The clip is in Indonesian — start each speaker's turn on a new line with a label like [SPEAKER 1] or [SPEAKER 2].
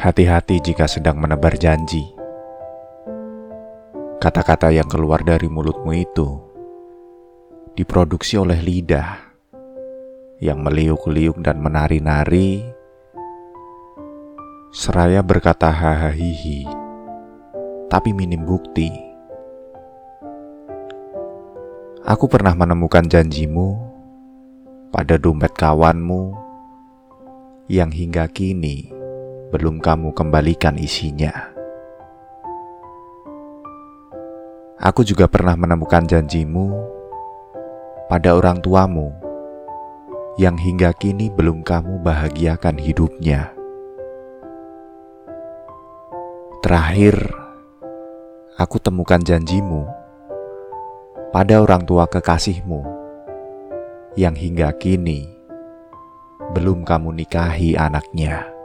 [SPEAKER 1] Hati-hati jika sedang menebar janji. Kata-kata yang keluar dari mulutmu itu diproduksi oleh lidah yang meliuk-liuk dan menari-nari, seraya berkata hahaha tapi minim bukti. Aku pernah menemukan janjimu pada dompet kawanmu yang hingga kini belum kamu kembalikan isinya. Aku juga pernah menemukan janjimu pada orang tuamu yang hingga kini belum kamu bahagiakan hidupnya. Terakhir, aku temukan janjimu pada orang tua kekasihmu yang hingga kini belum kamu nikahi anaknya.